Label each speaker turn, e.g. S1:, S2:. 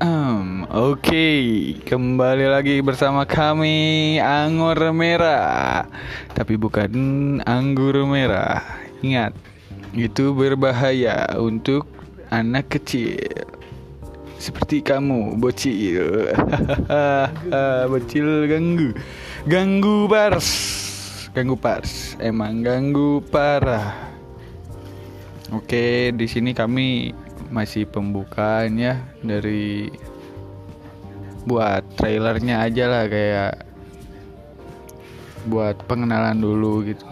S1: Oke, kembali lagi bersama kami Anggur Merah. Tapi bukan anggur merah. Ingat, itu berbahaya untuk anak kecil. Seperti kamu, bocil. Bocil ganggu. Ganggu pars. Ganggu pars. Emang ganggu parah. Oke, di sini kami masih pembukaan ya dari buat trailernya aja lah kayak buat pengenalan dulu gitu